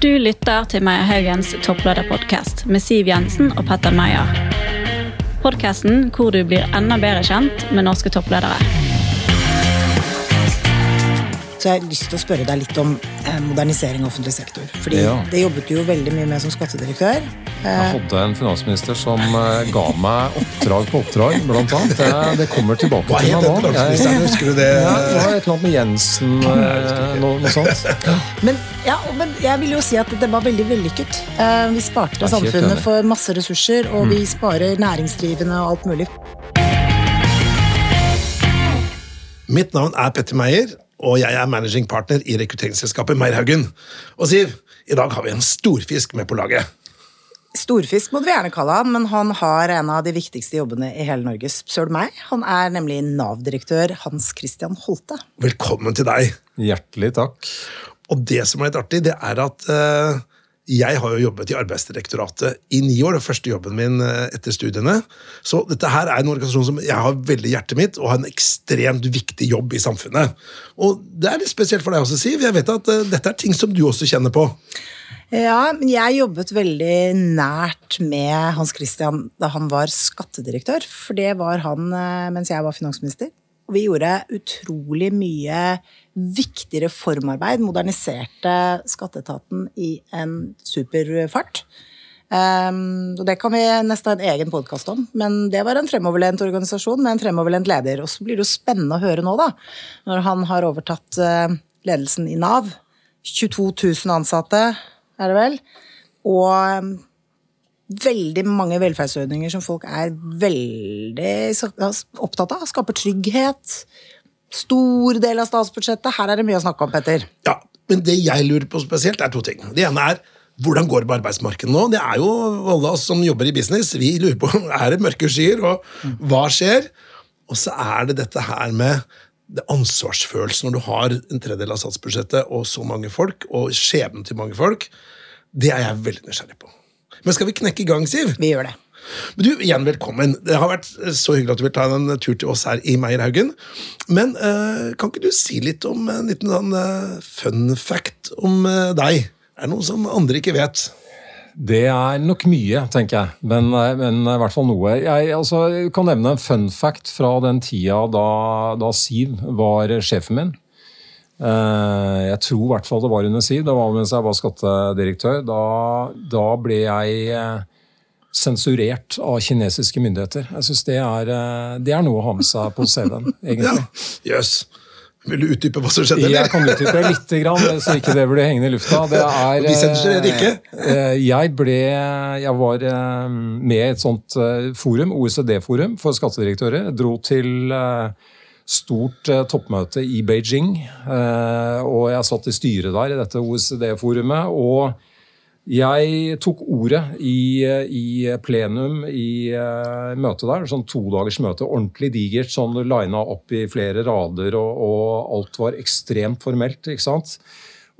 Du lytter til Meyer Haugens topplederpodkast med Siv Jensen og Petter Meyer. Podkasten hvor du blir enda bedre kjent med norske toppledere. Så jeg har lyst til å spørre deg litt om eh, modernisering av offentlig sektor. Fordi Ja. det jobbet du jo veldig mye med som skattedirektør. Jeg hadde en finansminister som eh, ga meg oppdrag på oppdrag, blant annet. Det, det kommer tilbake til meg nå. Jeg- Husker du det? Ja, det var et eller annet med Jensen, eh, noe, noe sånt. Men, ja, men jeg vil jo si at det var veldig vellykket. Eh, Vi sparte samfunnet for masse ressurser, og vi sparer næringsdrivende og alt mulig. Mitt navn er Petter Meyer, og jeg er managing partner i rekrutteringsselskapet Meierhaugen. Og Siv, i dag har vi en storfisk med på laget. Storfisk må du gjerne kalle han, men han har en av de viktigste jobbene i hele Norge. Søl meg. Han er nemlig Nav-direktør Hans Christian Holte. Velkommen til deg. Hjertelig takk. Og det som er litt artig, det er at eh, jeg har jo jobbet i Arbeidsdirektoratet i ni år, første jobben min eh, etter studiene. Så dette her er en organisasjon som jeg har veldig i hjertet mitt, og har en ekstremt viktig jobb i samfunnet. Og det er litt spesielt for deg også, Siv. Jeg vet at eh, dette er ting som du også kjenner på. Ja, men jeg jobbet veldig nært med Hans Christian da han var skattedirektør, for det var han eh, mens jeg var finansminister. Og vi gjorde utrolig mye viktig reformarbeid, moderniserte skatteetaten i en superfart. Um, og det kan vi nesten ha en egen podkast om, men det var en fremoverlent organisasjon med en fremoverlent leder. Og så blir det jo spennende å høre nå, da, når han har overtatt eh, ledelsen i Nav. 22 000 ansatte, er det vel. Og um, veldig mange velferdsordninger som folk er veldig opptatt av. Skaper trygghet. Stor del av statsbudsjettet. Her er det mye å snakke om, Petter. Ja, men det jeg lurer på spesielt, er to ting. Det ene er hvordan går det på arbeidsmarkedet nå? Det er jo alle oss som jobber i business, vi lurer på er det mørke skyer, og hva skjer? Og så er det dette her med det ansvarsfølelsen når du har en tredjedel av statsbudsjettet og så mange folk, og skjebnen til mange folk. Det er jeg veldig nysgjerrig på. Men skal vi knekke i gang, Siv? Vi gjør det. Men du, igjen velkommen. Det har vært så hyggelig at du vil ta en tur til oss her i Meierhaugen. Men uh, kan ikke du si litt om en liten sånn uh, fun fact om uh, deg? Er det noe som andre ikke vet? Det er nok mye, tenker jeg, men, eh, men i hvert fall noe. Jeg altså, kan nevne en fun fact fra den tida da, da Siv var sjefen min. Eh, Jeg tror i hvert fall det var under Siv. Det var mens jeg var skattedirektør. Da, da ble jeg eh, sensurert av kinesiske myndigheter. Jeg syns det, eh, det er noe å ha med seg på CV-en, Ja, egentlig. jøss. Vil du utdype hva som skjedde? eller? Jeg kan utdype litt, grann, så ikke det blir hengende i lufta. Det er, de sensurerer ikke. eh, Jeg ble Jeg var eh, med i et sånt eh, forum, OECD-forum for skattedirektører. Jeg dro til eh, stort eh, toppmøte i Beijing, eh, og jeg satt i styret der i dette OECD-forumet. og jeg tok ordet i, i plenum i uh, møtet der, sånn todagers møte, ordentlig digert, sånn lina opp i flere rader, og, og alt var ekstremt formelt. ikke sant?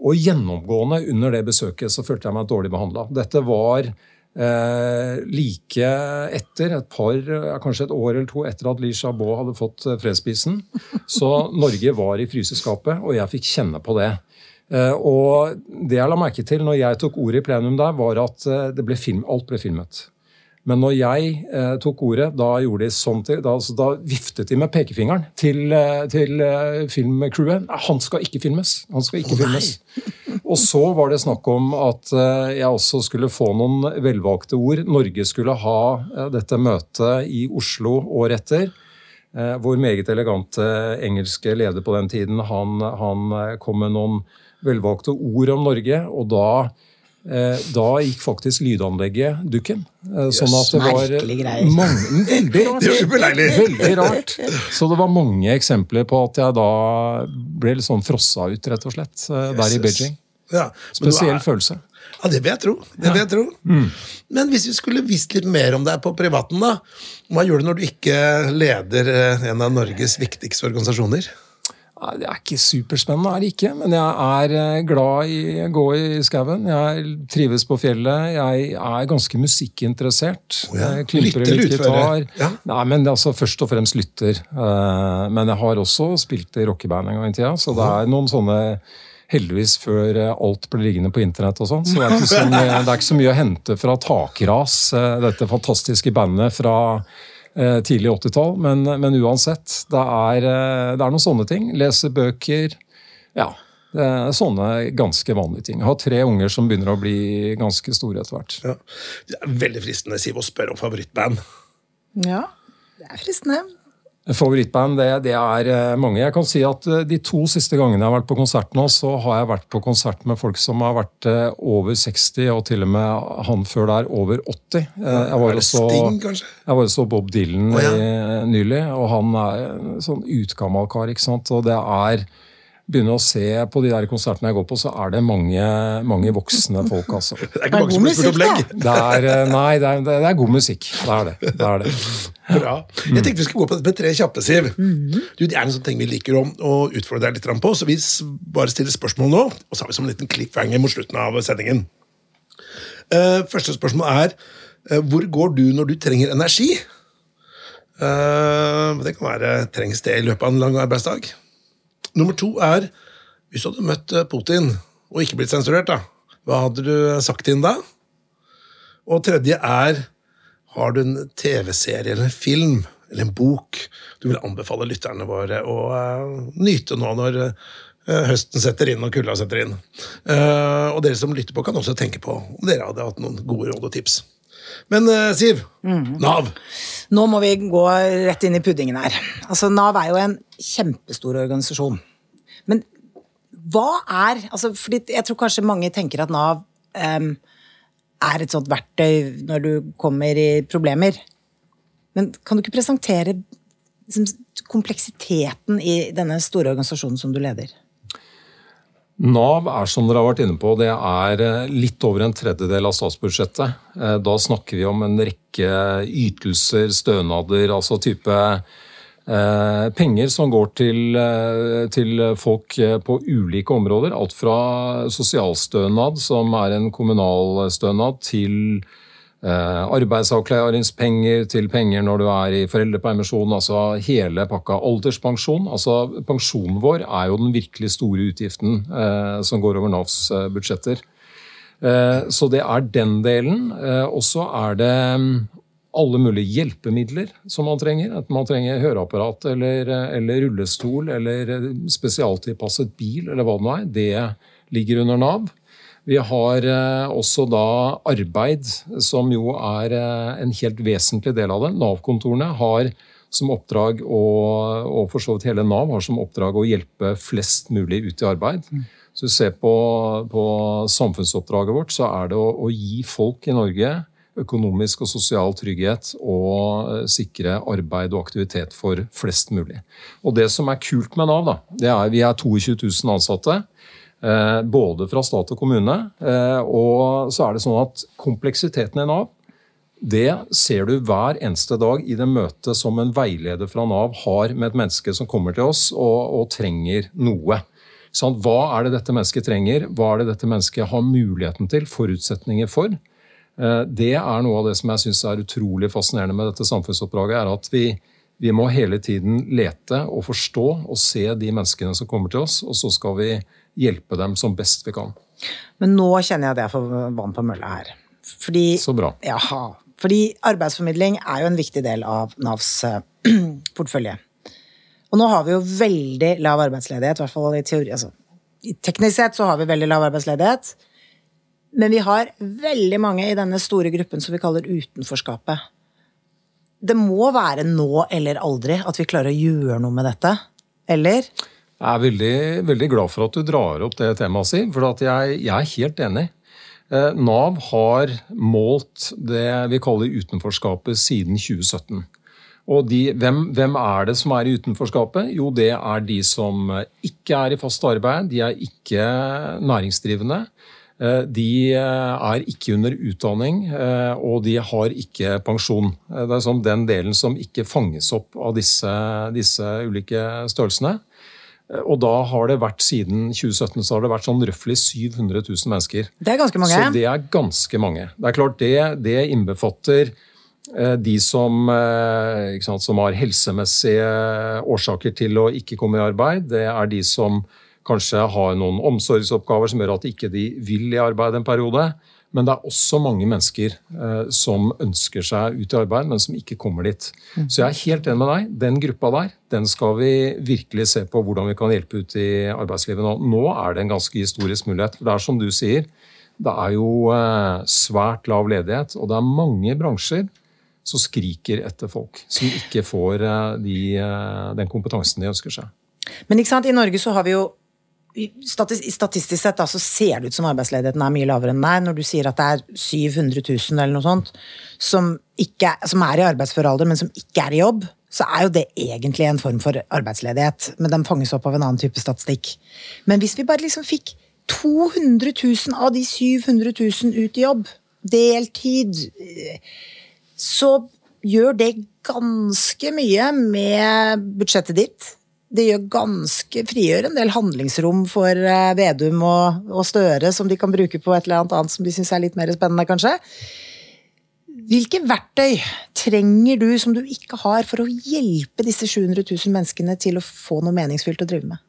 Og gjennomgående under det besøket så følte jeg meg dårlig behandla. Dette var eh, like etter, et par, kanskje et år eller to etter at Li Xiaobo hadde fått eh, fredsprisen. Så Norge var i fryseskapet, og jeg fikk kjenne på det. Eh, og det jeg la merke til når jeg tok ordet i plenum der, var at eh, det ble film, alt ble filmet. Men når jeg eh, tok ordet, da gjorde de sånn til, da, altså, da viftet de med pekefingeren til, eh, til eh, filmcrewet. Han skal ikke filmes! Han skal ikke filmes. Og så var det snakk om at eh, jeg også skulle få noen velvalgte ord. Norge skulle ha dette møtet i Oslo året etter. Vår meget elegante engelske leder på den tiden han, han kom med noen velvalgte ord om Norge, og da, eh, da gikk faktisk lydanlegget dukken. Eh, Sånn at det var mange, veldig rart. Veldig rart. Så det var mange eksempler på at jeg da ble litt sånn frossa ut, rett og slett, eh, der i Beijing. Ja, Spesiell er- følelse. Ja, det vil jeg tro. Det vil jeg tro. Men hvis vi skulle visst litt mer om deg på privaten, da. Hva gjør du når du ikke leder eh, en av Norges viktigste organisasjoner? Det er ikke superspennende, er det ikke. Men jeg er eh, glad i å gå i skauen. Jeg trives på fjellet. Jeg er ganske musikkinteressert. Oh, ja. Jeg klipper litt gitar. Ja. Nei, men altså først og fremst lytter. Eh, Men jeg har også spilt i rockeband en gang i tida, så det er noen sånne heldigvis før eh, alt ble liggende på internett og sånn. Så det er, så mye, det er ikke så mye å hente fra Takras, dette fantastiske bandet fra tidlig 80-tall. Men, men, uansett, det er, det er noen sånne ting. Lese bøker. Ja. Det er sånne ganske vanlige ting. Jeg har tre unger som begynner å bli ganske store etter hvert. Ja. Det er veldig fristende Siv, å spørre om favorittband. Ja, det er fristende. Favorittband det, det, er eh, mange. Jeg kan si at eh, De to siste gangene jeg har vært på konsert nå, så har jeg vært på konsert med folk som har vært eh, over 60, og til og med han før der over 80. Jeg var, også, Sting, kanskje? jeg var så Bob Dylan oh, ja. nylig, og han er en sånn utgammal kar. ikke sant? Og det er begynner å se på de der konsertene jeg går på, så er det mange, mange voksne folk. altså. Det er ikke mange som blir spurt? Det er, eh, nei, det er, det er, god musikk. Det er det. det, er det. Bra. Jeg tenkte vi skulle gå på dette med tre kjappe, Siv. Du, det er en sånn ting vi liker å, å utfordre deg litt på, så vi bare stiller spørsmål nå. Og så har vi som en liten cliffhanger mot slutten av sendingen. Uh, første spørsmål er uh, hvor går du når du trenger energi? Uh, det kan være trengs det i løpet av en lang arbeidsdag. Nummer to er hvis du hadde møtt eh, Putin og ikke blitt sensurert, da, hva hadde du sagt til ham da? Og tredje er har du en TV-serie eller en film eller en bok du vil anbefale lytterne våre å uh, nyte nå når uh, høsten setter inn og kulda setter inn. Uh, og dere som lytter på, kan også tenke på om dere hadde hatt noen gode råd og tips. Men Siv, mm. Nav. Nå må vi gå rett inn i puddingen her. Altså, Nav er jo en kjempestor organisasjon. Men hva er altså, fordi Jeg tror kanskje mange tenker at Nav um, er et sånt verktøy når du kommer i problemer. Men kan du ikke presentere liksom, kompleksiteten i denne store organisasjonen som du leder? Nav er som dere har vært inne på, det er eh, litt over en tredjedel av statsbudsjettet. Eh, da snakker vi om en rekke ytelser, stønader, altså type eh, penger som går til, til, folk på ulike områder. Alt fra sosialstønad, som er en kommunalstønad, til arbeidsavklaringspenger til penger når du er i foreldrepermisjon, altså hele pakka. Alderspensjon. altså Pensjonen vår er jo den virkelig store utgiften eh, som går over Navs eh, budsjetter. Eh, så det er den delen. Eh, og så er det mm, alle mulige hjelpemidler som man trenger. Enten man trenger høreapparat eller, eh, eller rullestol eller spesialtilpasset bil eller hva det nå er. Det ligger under Nav. Vi har eh, også da arbeid, som jo er eh, en helt vesentlig del av det. Nav-kontorene har som oppdrag, og, og for så vidt hele Nav har som oppdrag å hjelpe flest mulig ut i arbeid. Så Så du ser på, på, samfunnsoppdraget vårt, så er det å, å, gi folk i Norge økonomisk og sosial trygghet og eh, sikre arbeid og aktivitet for flest mulig. Og Det som er kult med Nav, da, det er vi er 22 000 ansatte. Eh, både fra stat og kommune. Eh, og så er det sånn at kompleksiteten i Nav det ser du hver eneste dag i det møtet som en veileder fra Nav har med et menneske som kommer til oss og, og trenger noe. Sånn, hva er det dette mennesket trenger? Hva er det dette mennesket har muligheten til? Forutsetninger for? Eh, det er noe av det som jeg syns er utrolig fascinerende med dette samfunnsoppdraget. er at vi, vi må hele tiden lete og forstå og se de menneskene som kommer til oss, og så skal vi hjelpe dem som best vi kan. Men nå kjenner jeg at jeg får vann på mølla her. Fordi, Så bra. Jaha. Fordi arbeidsformidling er jo en viktig del av Navs uh, portefølje. Og nå har vi jo veldig lav arbeidsledighet, i hvert fall i teori. Altså, teknisk sett så har vi veldig lav arbeidsledighet. Men vi har veldig mange i denne store gruppen som vi kaller utenforskapet. Det må være nå eller aldri at vi klarer å gjøre noe med dette. Eller? Jeg er veldig, veldig, glad for at du drar opp det temaet, si, for jeg, jeg, er helt enig. Eh, Nav har målt det vi kaller utenforskapet siden 2017. Og de, hvem, hvem, er det som er i utenforskapet? Jo, det er de som ikke er i fast arbeid. De er ikke næringsdrivende. Eh, de er ikke under utdanning, eh, og de har ikke pensjon. Det er sånn den delen som ikke fanges opp av disse, disse ulike størrelsene. Og da har det vært siden 2017 så har det vært sånn røftlig 700 000 mennesker. Det er ganske mange. Så det er ganske mange. Det er klart det, det innbefatter eh, de som, eh, sant, som, har helsemessige årsaker til å ikke komme i arbeid. Det er de som kanskje har noen omsorgsoppgaver som gjør at ikke de vil i arbeid en periode. Men det er også mange mennesker eh, som ønsker seg ut i arbeid, men som ikke kommer dit. Så jeg er helt enig med deg. Den gruppa der den skal vi virkelig se på hvordan vi kan hjelpe ut i arbeidslivet nå. Nå er det en ganske historisk mulighet. Det er som du sier, det er jo eh, svært lav ledighet, og det er mange bransjer som skriker etter folk som ikke får eh, de, eh, den kompetansen de ønsker seg. Men ikke sant, i Norge så har vi jo Statistisk sett da, så ser det ut som arbeidsledigheten er mye lavere enn er. Når du sier at det er 700 000 eller noe sånt som, ikke, som er i arbeidsfør alder, men som ikke er i jobb, så er jo det egentlig en form for arbeidsledighet. Men den fanges opp av en annen type statistikk. Men hvis vi bare liksom fikk 200 000 av de 700 000 ut i jobb, deltid, så gjør det ganske mye med budsjettet ditt det gjør ganske frigjør en del handlingsrom for eh, Vedum og, og, Støre, som de kan bruke på et eller annet annet som de syns er litt mer spennende, kanskje. Hvilke verktøy trenger du som du ikke har, for å hjelpe disse 700 000 menneskene til å få noe meningsfylt å drive med?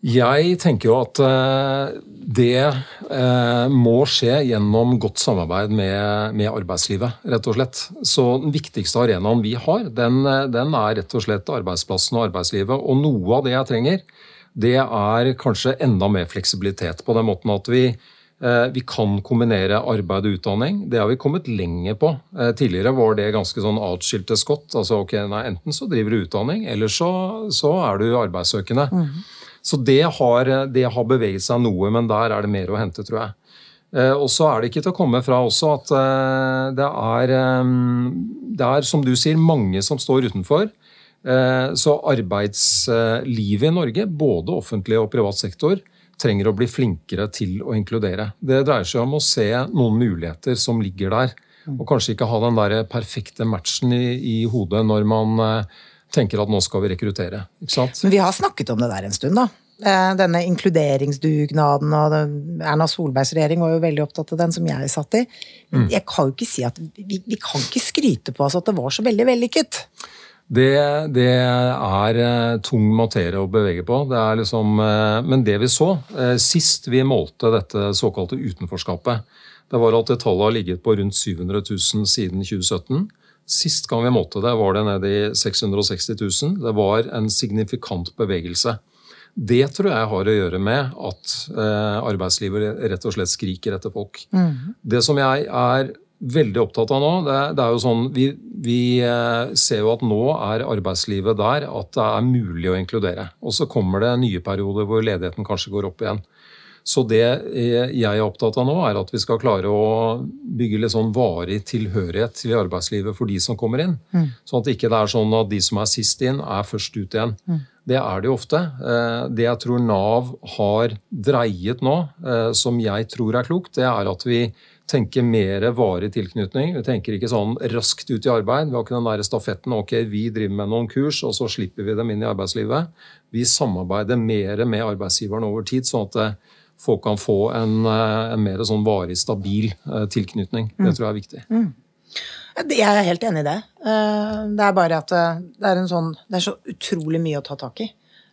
Jeg tenker jo at eh, det eh, må skje gjennom godt samarbeid med, arbeidslivet, rett og slett. Så den viktigste arenaen vi har, den, den, er rett og slett arbeidsplassen og arbeidslivet. Og noe av det jeg trenger, det er kanskje enda mer fleksibilitet. På den måten at vi, eh, vi kan kombinere arbeid og utdanning. Det har vi kommet lenger på. Tidligere var det ganske sånn atskilte skott. altså ok, nei, Enten så driver du utdanning, eller så, så er du arbeidssøkende. Mm. Så det har, det har, beveget seg noe, men der er det mer å hente, tror jeg. Eh, og så er det ikke til å komme fra også at eh, det er, eh, det er, som du sier, mange som står utenfor. Så arbeidslivet i Norge, både offentlig og privat sektor, trenger å bli flinkere til å inkludere. Det dreier seg om å se noen muligheter som ligger der, og kanskje ikke ha den der perfekte matchen i, i hodet når man tenker at nå skal vi rekruttere. Men vi har snakket om det der en stund, da. Eh, denne inkluderingsdugnaden og Erna Solbergs regjering var jo veldig opptatt av den, som jeg satt i. Mm. jeg kan jo ikke si at vi, vi kan ikke skryte på oss at det var så veldig vellykket. Det, det, er uh, tung materie å bevege på. Det liksom, uh, men det vi så sist vi målte dette såkalte utenforskapet, det var at det tallet har ligget på rundt 700 000 siden 2017. Sist gang vi målte det, var det nede i 660 000. Det var en signifikant bevegelse. Det tror jeg har å gjøre med at eh, arbeidslivet rett og slett skriker etter folk. Mm. Det som jeg er veldig opptatt av nå, det, det er jo sånn vi, vi, eh, ser jo at nå er arbeidslivet der at det er mulig å inkludere. Og så kommer det nye perioder hvor ledigheten kanskje går opp igjen. Så det jeg er opptatt av nå, er at vi skal klare å bygge litt sånn varig tilhørighet til arbeidslivet for de som kommer inn. Mm. Sånn at det ikke er sånn at de som er sist inn, er først ut igjen. Mm. Det er det jo ofte. Eh, det jeg tror Nav har dreiet nå, eh, som jeg tror er klokt, det er at vi tenker mer varig tilknytning. Vi tenker ikke sånn raskt ut i arbeid. Vi har ikke den der stafetten ok, vi driver med noen kurs, og så slipper vi dem inn i arbeidslivet. Vi samarbeider mer med arbeidsgiveren over tid, sånn at folk kan få en, eh, en mer sånn varig, stabil eh, tilknytning. Det mm. tror jeg er viktig. Mm. Jeg er helt enig i det. Eh, det er bare at det er, sånn, det er så utrolig mye å ta tak i.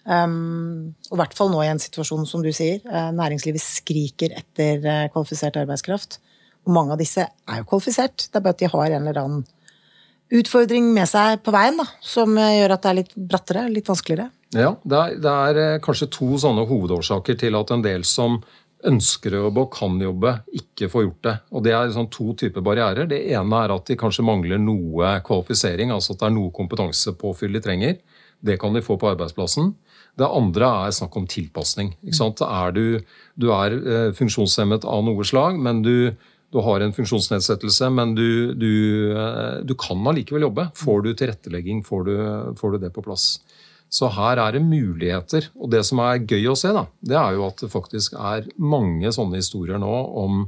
Um, og i hvert fall nå i en situasjon som du sier. Næringslivet skriker etter kvalifisert arbeidskraft. Og mange av disse er jo kvalifisert. Det er bare at de har en eller annen utfordring med seg på veien da, som gjør at det er litt brattere, litt vanskeligere. Ja, det er, det er, eh, kanskje to sånne hovedårsaker til at en del som ønsker å jobbe og kan jobbe, ikke får gjort det. Og Det er sånn to typer barrierer. Det ene er at de kanskje mangler noe kvalifisering, altså at det er noe kompetansepåfyll de trenger. Det kan de få på arbeidsplassen. Det andre er snakk om tilpasning. Er du, du, er eh, funksjonshemmet av noe slag, men du, du har en funksjonsnedsettelse, men du, du, eh, du kan allikevel jobbe. Får du tilrettelegging, får du, får du det på plass. Så her er det muligheter. Og det som er gøy å se, da, det er jo at det faktisk er mange sånne historier nå om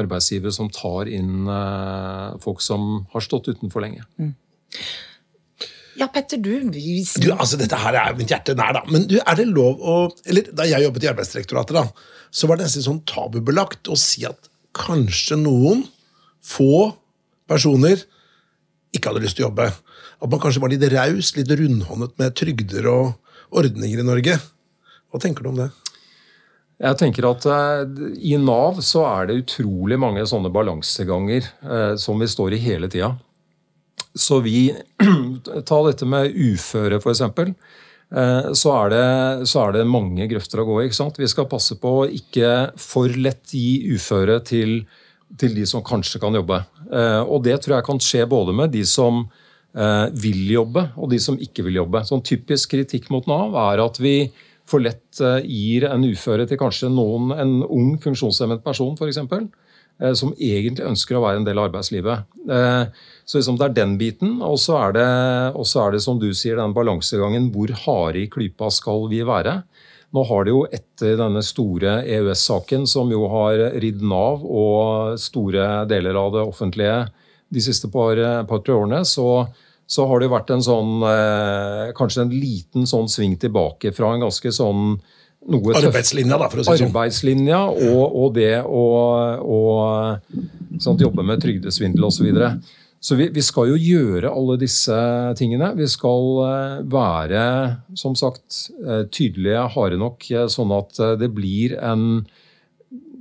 arbeidsgivere som tar inn eh, folk som har stått utenfor lenge. Mm. Ja, Petter, du, du altså, Dette her er mitt hjerte nær, da. Men du, er det lov å eller Da jeg jobbet i Arbeidsdirektoratet, da, så var det nesten sånn tabubelagt å si at kanskje noen få personer ikke hadde lyst til å jobbe. At man kanskje var litt raus, litt rundhåndet med trygder og ordninger i Norge. Hva tenker du om det? Jeg tenker at eh, I Nav så er det utrolig mange sånne balanseganger eh, som vi står i hele tida. Så vi Ta dette med uføre, f.eks. Eh, så, er det, så er det mange grøfter å gå i. Vi skal passe på å ikke for lett gi uføre til, til de som kanskje kan jobbe. Eh, og det tror jeg kan skje både med de som vil jobbe, og de som ikke vil jobbe. Sånn Typisk kritikk mot Nav er at vi for lett eh, gir en uføre til kanskje noen, en ung funksjonshemmet person f.eks. Eh, som egentlig ønsker å være en del av arbeidslivet. Eh, så liksom det er den biten. Og så er, er det, som du sier, den balansegangen. Hvor harde i klypa skal vi være? Nå har det jo etter denne store EØS-saken, som jo har ridd Nav og store deler av det offentlige de siste par, par årene, så så har det vært en sånn eh, Kanskje en liten sånn sving tilbake fra en ganske sånn noe Arbeidslinja, da, for å si sånn. Arbeidslinja og, og det å, sånn, jobbe med trygdesvindel osv. Så, videre. så vi, vi, skal jo gjøre alle disse tingene. Vi skal eh, være som sagt eh, tydelige, harde nok, sånn at det blir en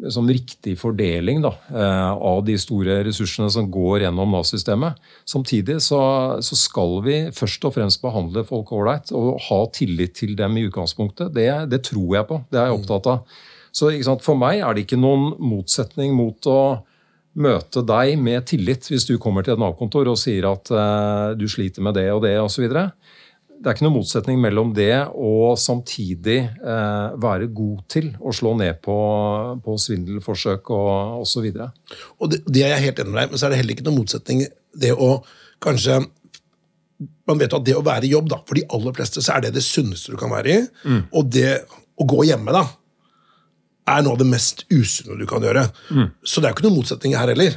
som riktig fordeling da, eh, av de store ressursene som går gjennom Nav-systemet. Samtidig så, så, skal vi først og fremst behandle folk ålreit og ha tillit til dem i utgangspunktet. Det, det, tror jeg på. Det er jeg opptatt av. Så For meg er det ikke noen motsetning mot å møte deg med tillit hvis du kommer til et Nav-kontor og sier at eh, du sliter med det og det osv det er ikke noen motsetning mellom det og samtidig eh, være god til å slå ned på, på svindelforsøk og osv. Og det, det er jeg helt enig med deg men så er det heller ikke noen motsetning det å kanskje man vet at det å være i jobb, da, for de aller fleste, så er det det sunneste du kan være i. Mm. Og det å gå hjemme, da, er noe av det mest usunne du kan gjøre. Mm. Så det er jo ikke noen motsetning her heller.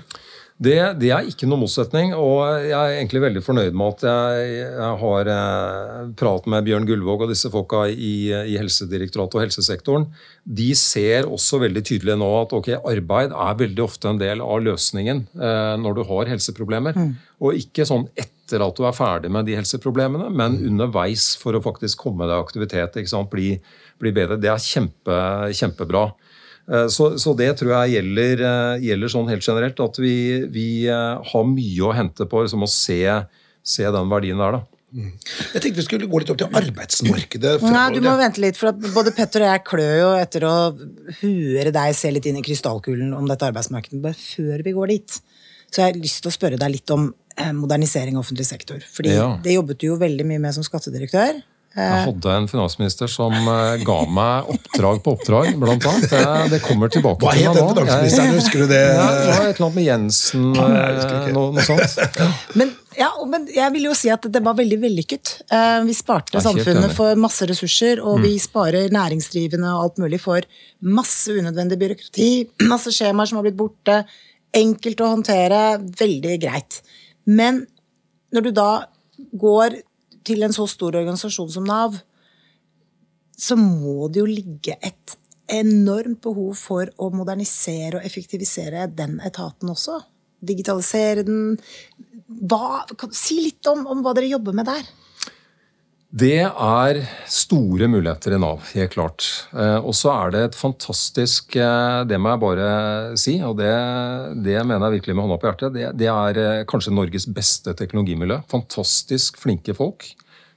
Det, det, er ikke noe motsetning, og jeg er egentlig veldig fornøyd med at jeg, jeg har eh, pratet med Bjørn Gullvåg og disse folka i, i, Helsedirektoratet og helsesektoren. De ser også veldig tydelig nå at okay, arbeid er veldig ofte en del av løsningen eh, når du har helseproblemer. Mm. Og ikke sånn etter at du er ferdig med de helseproblemene, men mm. underveis for å faktisk komme deg i aktivitet. Bli, bli, bedre. Det er kjempe, kjempebra. Eh, så, så, det tror jeg gjelder, eh, gjelder, sånn helt generelt, at vi, vi eh, har mye å hente på liksom, å se, se, den verdien der. da. Mm. Jeg tenkte vi skulle gå litt opp til arbeidsmarkedet. Nei, Du må vente litt, for både Petter og jeg klør jo etter å høre deg se litt inn i krystallkulen om dette arbeidsmarkedet. bare før vi går dit, så jeg har jeg lyst til å spørre deg litt om modernisering av offentlig sektor. Fordi ja. det jobbet du jo veldig mye med som skattedirektør. Jeg eh. hadde en finansminister som eh, ga meg oppdrag på oppdrag, blant annet. Det, det kommer tilbake Hva til meg nå. Hva het den finansministeren, husker du det? Ja, det var et eller annet med Jensen, eh, noe, noe sånt. Men, ja, men jeg vil jo si at det var veldig vellykket. Vi sparte samfunnet for masse ressurser, og mm. vi sparer næringsdrivende og alt mulig for masse unødvendig byråkrati, masse skjemaer som har blitt borte. Enkelt å håndtere, veldig greit. Men når du da går til en så stor organisasjon som Nav, så må det jo ligge et enormt behov for å modernisere og effektivisere den etaten også. Digitalisere den. Hva, si litt om, om hva dere jobber med der. Det er store muligheter i Nav, helt klart. Eh, og så er det et fantastisk eh, Det må jeg bare si, og det, det mener jeg virkelig med hånda på hjertet. Det, det, er eh, kanskje Norges beste teknologimiljø. Fantastisk flinke folk.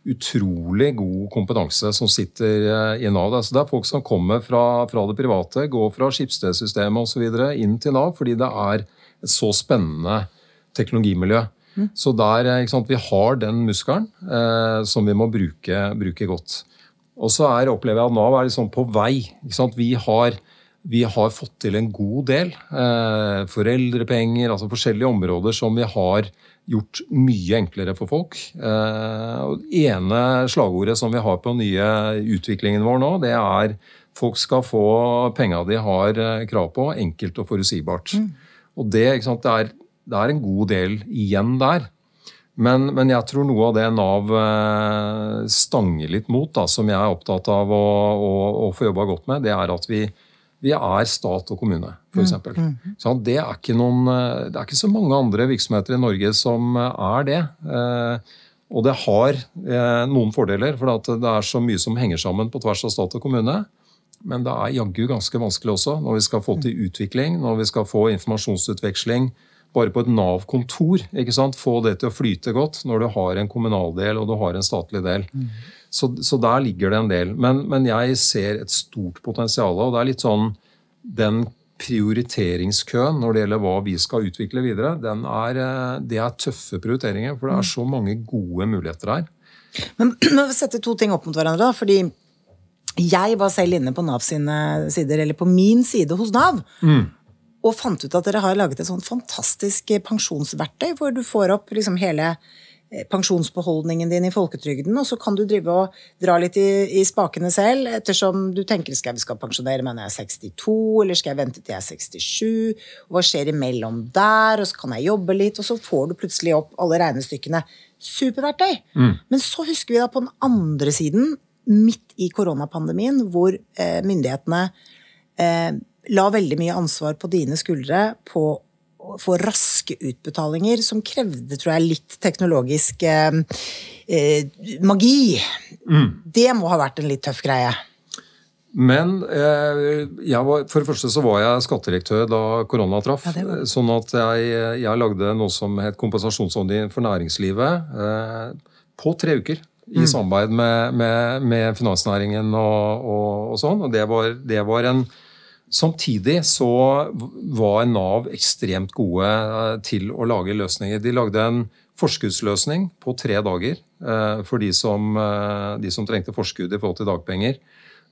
Utrolig god kompetanse som sitter i Nav. Så det er folk som kommer fra, fra det private, går fra skipsstedsystemet osv. inn til Nav fordi det er et så spennende teknologimiljø. Mm. Så der, eh, sant, vi har den muskelen eh, som vi må bruke, bruke godt. Og så er, opplever jeg at Nav er liksom på vei. Vi har, vi, har, fått til en god del. Eh, foreldrepenger, altså forskjellige områder som vi har gjort mye enklere for folk. Eh, og ene slagordet som vi har på nye utviklingen vår nå, det er folk skal få penga de har eh, krav på, enkelt og forutsigbart. Mm. Og det, sant, det er det er en god del igjen der. Men, men, jeg tror noe av det Nav eh, stanger litt mot, da, som jeg er opptatt av å, å, å få jobba godt med, det er at vi, vi er stat og kommune, f.eks. Mm, mm. Så det, er noen, eh, det er ikke så mange andre virksomheter i Norge som er det. Eh, Og det har eh, noen fordeler, for det er så mye som henger sammen på tvers av stat og kommune. Men det er jaggu ganske vanskelig også når vi skal få til utvikling, når vi skal få informasjonsutveksling bare på et Nav-kontor. ikke sant? Få det til å flyte godt når du har en kommunal del og du har en statlig del. Mm. Så, så, der ligger det en del. Men, men, jeg ser et stort potensial. Og det er litt sånn den prioriteringskøen når det gjelder hva vi skal utvikle videre, er, eh, det er tøffe prioriteringer. For det er så mange gode muligheter her. Men vi setter to ting opp mot hverandre. da, fordi jeg var selv inne på Nav sine sider, eller på min side hos Nav. Mm og fant ut at dere har laget et sånt fantastisk eh, pensjonsverktøy, hvor du får opp liksom hele eh, pensjonsbeholdningen din i folketrygden, og så kan du drive og dra litt i, i spakene selv, ettersom du tenker skal jeg skal pensjonere meg når jeg er 62, eller skal jeg vente til jeg er 67, og hva skjer imellom der, og så kan jeg jobbe litt, og så får du plutselig opp alle regnestykkene. Superverktøy! Mm. Men så husker vi da på den andre siden, midt i koronapandemien, hvor eh, myndighetene eh, la veldig mye ansvar på dine skuldre på å få raske utbetalinger, som krevde, tror jeg, litt teknologisk eh, eh, magi. Mm. Det må ha vært en litt tøff greie. Men eh, var, for det første så var jeg skattedirektør da korona traff. Ja, sånn at jeg, jeg, lagde noe som het kompensasjonsordning for næringslivet eh, på tre uker. I mm. samarbeid med, med, med finansnæringen og, og, og, sånn. Og det var, det var en Samtidig så var Nav ekstremt gode eh, til å lage løsninger. De lagde en forskuddsløsning på tre dager eh, for de som, eh, de som trengte forskudd i forhold til dagpenger.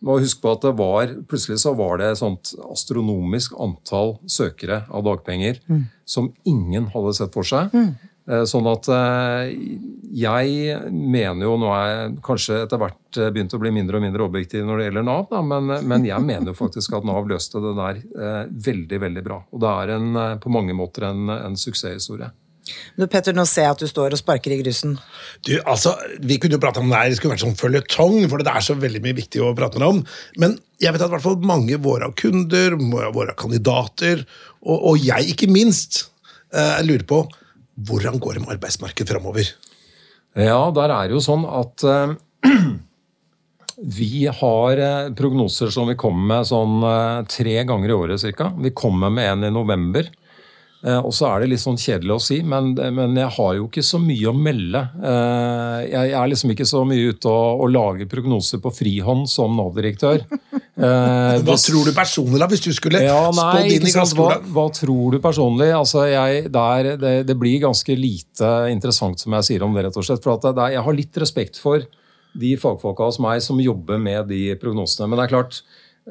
Og husk på at det var, Plutselig så var det et sånt astronomisk antall søkere av dagpenger mm. som ingen hadde sett for seg. Mm. Eh, sånn at eh, jeg mener jo Nå er jeg kanskje etter hvert eh, begynt å bli mindre og mindre objektiv når det gjelder Nav, da, men, men, jeg mener jo faktisk at Nav løste det der veldig veldig bra. Og det er en, på mange måter en, en suksesshistorie. Du, Petter, nå ser jeg at du står og sparker i grusen. Du, altså, Vi kunne jo prate om det her, det skulle vært sånn føljetong, for det er så veldig mye viktig å prate om. Men jeg vet at i hvert fall mange våre kunder, våre kandidater, og, og jeg ikke minst, eh, lurer på hvordan går det med arbeidsmarkedet framover? Ja, der er det jo sånn at uh, vi har uh, prognoser som vi kommer med sånn uh, tre ganger i året ca. Vi kommer med en i november. Eh, og så er det litt sånn kjedelig å si, men, men, jeg har jo ikke så mye å melde. Eh, jeg er liksom ikke så mye ute og, og lager prognoser på frihånd som Nav-direktør. Eh, hva tror du personlig, da, hvis du skulle ja, spådd inn i glasskula? Hva, hva, tror du personlig? Altså, jeg, der, det, det, blir ganske lite interessant, som jeg sier om det, rett og slett. For det, jeg har litt respekt for de fagfolka hos meg som jobber med de prognosene. Men det er klart,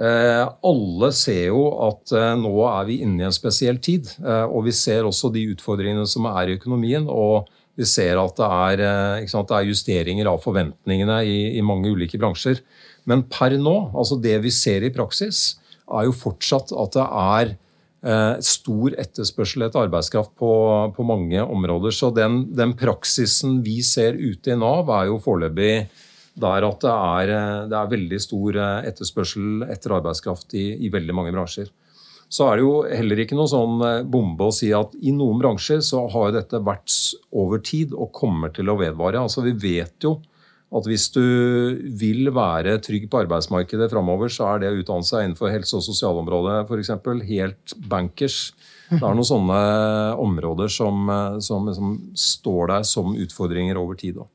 alle ser jo at eh, nå er vi inne i en spesiell tid. Eh, og vi ser også de utfordringene som er i økonomien. og vi ser at det er, sant, det er justeringer av forventningene i, i, mange ulike bransjer. Men per nå, altså det vi ser i praksis, er jo fortsatt at det er eh, stor etterspørsel etter arbeidskraft på, på mange områder. Så den, den, praksisen vi ser ute i Nav, er jo foreløpig der at det er, eh, det er, veldig stor eh, etterspørsel etter arbeidskraft i, i, veldig mange bransjer. Så er det jo heller ikke noe sånn eh, bombe å si at i noen bransjer så har dette vært over tid og kommer til å vedvare. Altså Vi vet jo at hvis du vil være trygg på arbeidsmarkedet framover, så er det å utdanne seg innenfor helse- og sosialområdet f.eks. helt bankers. Det er noen sånne områder som, som, som står der som utfordringer over tid. Også.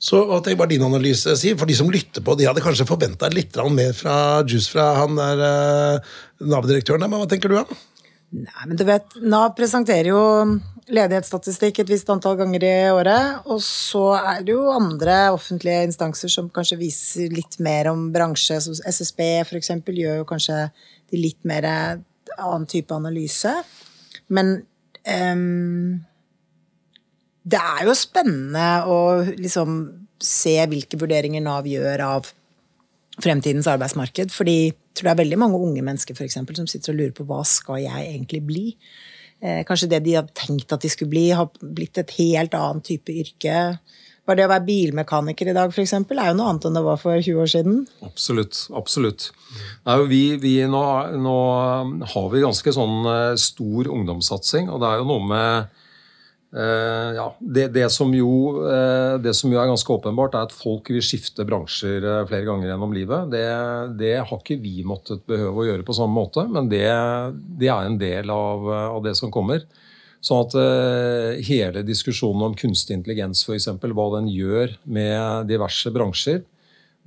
Så hva tenker bare din analyse sier? For de som lytter på, de hadde kanskje forventa litt mer fra Juice fra han der uh, Nav-direktøren. Men hva tenker du, da? Nei, men du vet, Nav presenterer jo ledighetsstatistikk et visst antall ganger i året. Og så er det jo andre offentlige instanser som kanskje viser litt mer om bransje. SSB f.eks. gjør jo kanskje de litt mer annen type analyse. Men um det er jo spennende å liksom se hvilke vurderinger Nav gjør av fremtidens arbeidsmarked. Fordi jeg tror det er veldig mange unge mennesker for eksempel, som sitter og lurer på hva skal jeg egentlig bli. Eh, kanskje det de hadde tenkt at de skulle bli, har blitt et helt annet type yrke. Bare det å være bilmekaniker i dag for eksempel, er jo noe annet enn det var for 20 år siden. Absolutt. absolutt. Vi, vi, nå, nå, har vi ganske sånn eh, stor ungdomssatsing, og det er jo noe med Uh, ja, det, det, som jo, uh, det, som jo, er ganske åpenbart, er at folk vil skifte bransjer uh, flere ganger gjennom livet. Det, det, har ikke vi måttet behøve å gjøre på samme måte, men det, er en del av, av, det som kommer. Sånn at hele diskusjonen om kunstig intelligens, f.eks., hva den gjør med diverse bransjer,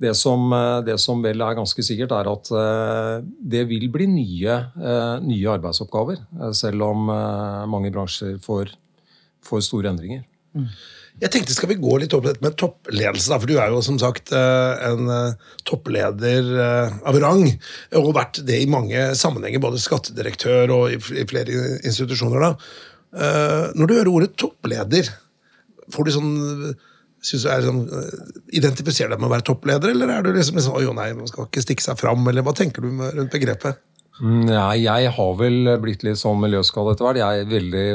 det som, det som, vel er ganske sikkert, er at det vil bli nye, nye arbeidsoppgaver. Selv om mange bransjer får får store endringer. Mm. Jeg tenkte Skal vi gå litt over dette med toppledelse? Da, for Du er jo som sagt eh, en eh, toppleder eh, av rang, og har vært det i mange sammenhenger, både skattedirektør og i flere institusjoner. da. Når du hører ordet toppleder, får du sånn synes du er sånn, Identifiserer deg med å være toppleder, eller er du liksom, liksom jo nei, man skal ikke stikke seg fram, eller hva tenker du rundt begrepet? Nei, jeg har vel blitt litt sånn miljøskade etter hvert. Jeg er veldig,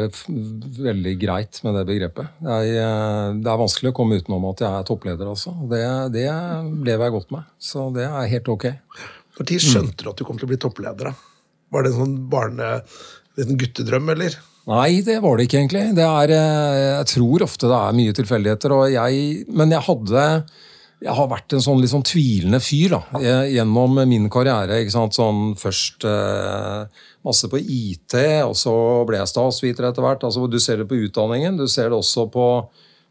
veldig greit med det begrepet. Jeg, eh, det er vanskelig å komme utenom at jeg er toppleder, altså. Det, det lever jeg godt med. Så det er helt ok. Når skjønte du at du kom til å bli toppleder? Var det en sånn barne... En guttedrøm, eller? Nei, det var det ikke egentlig. Det er, eh, jeg tror ofte det er mye tilfeldigheter. Jeg, men jeg hadde jeg har vært en sånn litt sånn tvilende fyr da, gjennom min karriere. ikke sant, sånn Først eh, masse på IT, og så ble jeg statsviter etter hvert. altså Du ser det på utdanningen, du ser det også på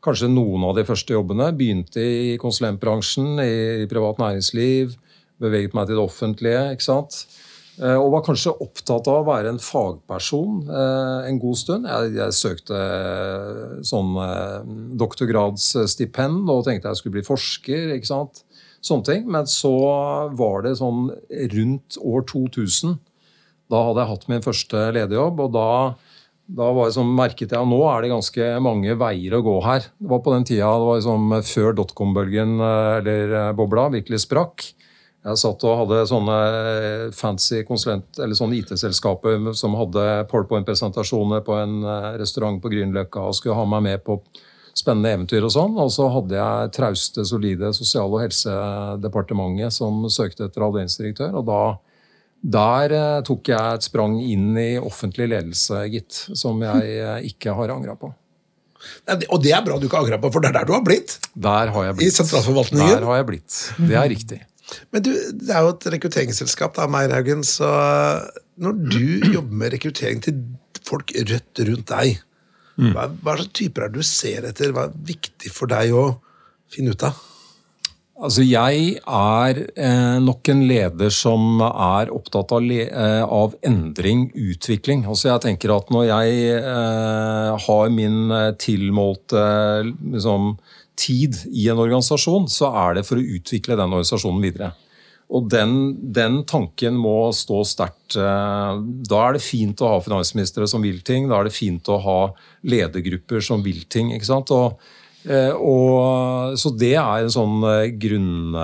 kanskje noen av de første jobbene. Begynte i konsulentbransjen, i privat næringsliv, beveget meg til det offentlige. ikke sant, og var kanskje opptatt av å være en fagperson eh, en god stund. Jeg, jeg søkte eh, sånn doktorgradsstipend og tenkte jeg skulle bli forsker. ikke sant? Sånne ting. Men så var det sånn rundt år 2000. Da hadde jeg hatt min første lederjobb, og da, da sånn, merket jeg at nå er det ganske mange veier å gå her. Det var på den tida det var liksom før dotcom-bølgen eller bobla virkelig sprakk. Jeg satt og hadde sånne fancy konsulent, eller sånne IT-selskaper som hadde PowerPoint-presentasjoner på en eh, restaurant på Grünerløkka og skulle ha meg med på spennende eventyr og sånn. Og så hadde jeg trauste, solide Sosial- og helsedepartementet som søkte etter avdelingsdirektør. Og da der eh, tok jeg et sprang inn i offentlig ledelse, gitt. Som jeg eh, ikke har angra på. Og det er bra du ikke angrer på, for det er der du har blitt. Der har jeg blitt. I sentralforvaltningen. Der har jeg blitt. Det er riktig. Men du, det er jo et rekrutteringsselskap, da, Meierhaugen, så når du jobber med rekruttering til folk rødt rundt deg, mm. hva, hva slags typer er det du ser etter? Hva er viktig for deg å finne ut av? Altså, Jeg er eh, nok en leder som er opptatt av, eh, av, endring, utvikling. Altså, jeg tenker at Når jeg eh, har min eh, tilmålte liksom, tid i en organisasjon, så er det for å utvikle den organisasjonen videre. Og den, den tanken må stå sterkt. Eh, da er det fint å ha finansministre som vil ting. Da er det fint å ha ledergrupper som vil ting. ikke sant? Og, eh, og, så det er en sånn eh, grunn,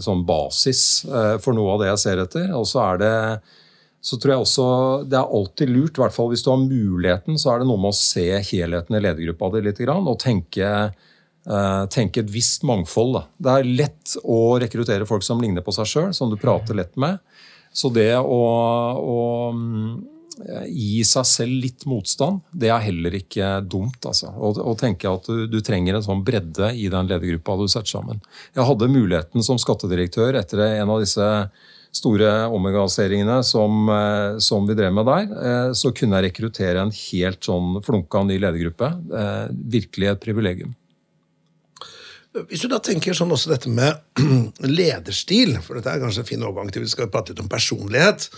sånn basis for noe av det jeg ser etter. Og så er det så tror jeg også det er alltid lurt, i hvert fall hvis du har muligheten, så er det noe med å se helheten i ledergruppa di litt og tenke tenke et visst mangfold. Da. Det er lett å rekruttere folk som ligner på seg sjøl, som du prater lett med. Så det å, å um, gi seg selv litt motstand, det er heller ikke dumt. Altså. Å, tenke at du, du, trenger en sånn bredde i den ledergruppa du setter sammen. Jeg hadde muligheten som skattedirektør etter en av disse store omorganiseringene som, eh, som, vi drev med der, eh, så kunne jeg rekruttere en helt sånn flunka ny ledergruppe. Virkelig et privilegium. Hvis du da tenker sånn også dette med lederstil, for dette er kanskje en fin overgang til vi skal prate litt om personlighet.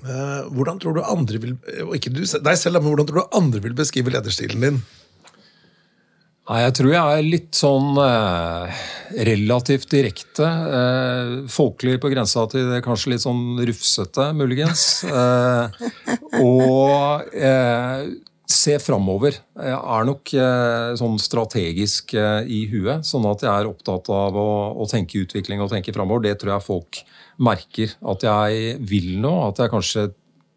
Eh, hvordan tror du andre vil og ikke du, deg selv, men hvordan tror du andre vil beskrive lederstilen din? Nei, Jeg tror jeg er litt sånn eh, relativt direkte. Eh, folkelig på grensa til det kanskje litt sånn rufsete, muligens. Eh, og eh, se framover. Jeg er nok eh, sånn strategisk eh, i huet, sånn at jeg er opptatt av å, å tenke utvikling og tenke framover. Det tror jeg folk merker. At jeg vil nå, at jeg kanskje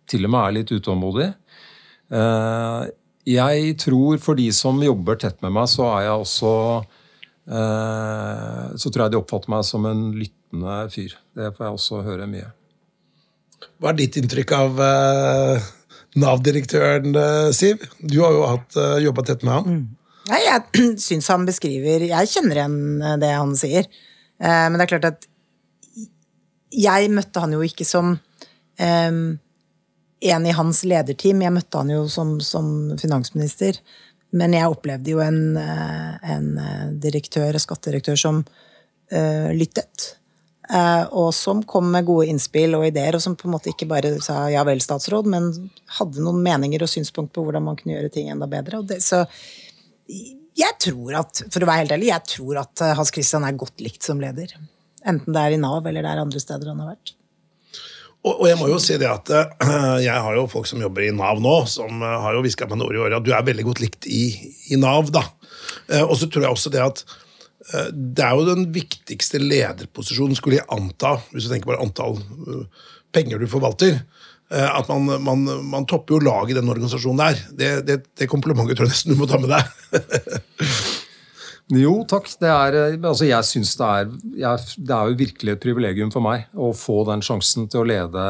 til og med er litt utålmodig. Eh, jeg tror for de som jobber tett med meg, så er jeg også Så tror jeg de oppfatter meg som en lyttende fyr. Det får jeg også høre mye. Hva er ditt inntrykk av Nav-direktøren, eh, Siv. Du har jo hatt uh, jobba tett med ham. Nei, jeg syns han beskriver Jeg kjenner igjen eh, det han sier. Eh, men det er klart at jeg møtte han jo ikke som um, en i hans lederteam. Jeg møtte han jo som, som finansminister. Men jeg opplevde jo en, eh, en eh, direktør, skattedirektør som uh, lyttet. Eh, og som kom med gode innspill og ideer, og som på en måte ikke bare sa ja vel, statsråd, men hadde noen meninger og synspunkt på hvordan man kunne gjøre ting enda bedre. Det, så jeg tror at, for å være helt ærlig, jeg tror at eh, Hans Christian er godt likt som leder. Enten det er i Nav eller det er andre steder han har vært. Og, og jeg må jo si det at uh, jeg har jo folk som jobber i Nav nå, som har jo hviska meg år i året at du er veldig godt likt i, i Nav, da. Og så tror jeg også det at det er jo den viktigste lederposisjonen, skulle jeg anta, hvis du tenker på antall penger du forvalter. At man, man, man topper jo laget i den organisasjonen der. Det, det, det komplimentet tror jeg nesten du må ta med deg. Jo, takk. Det er, altså jeg synes det er, jeg, det er jo virkelig et privilegium for meg å få den sjansen til å lede,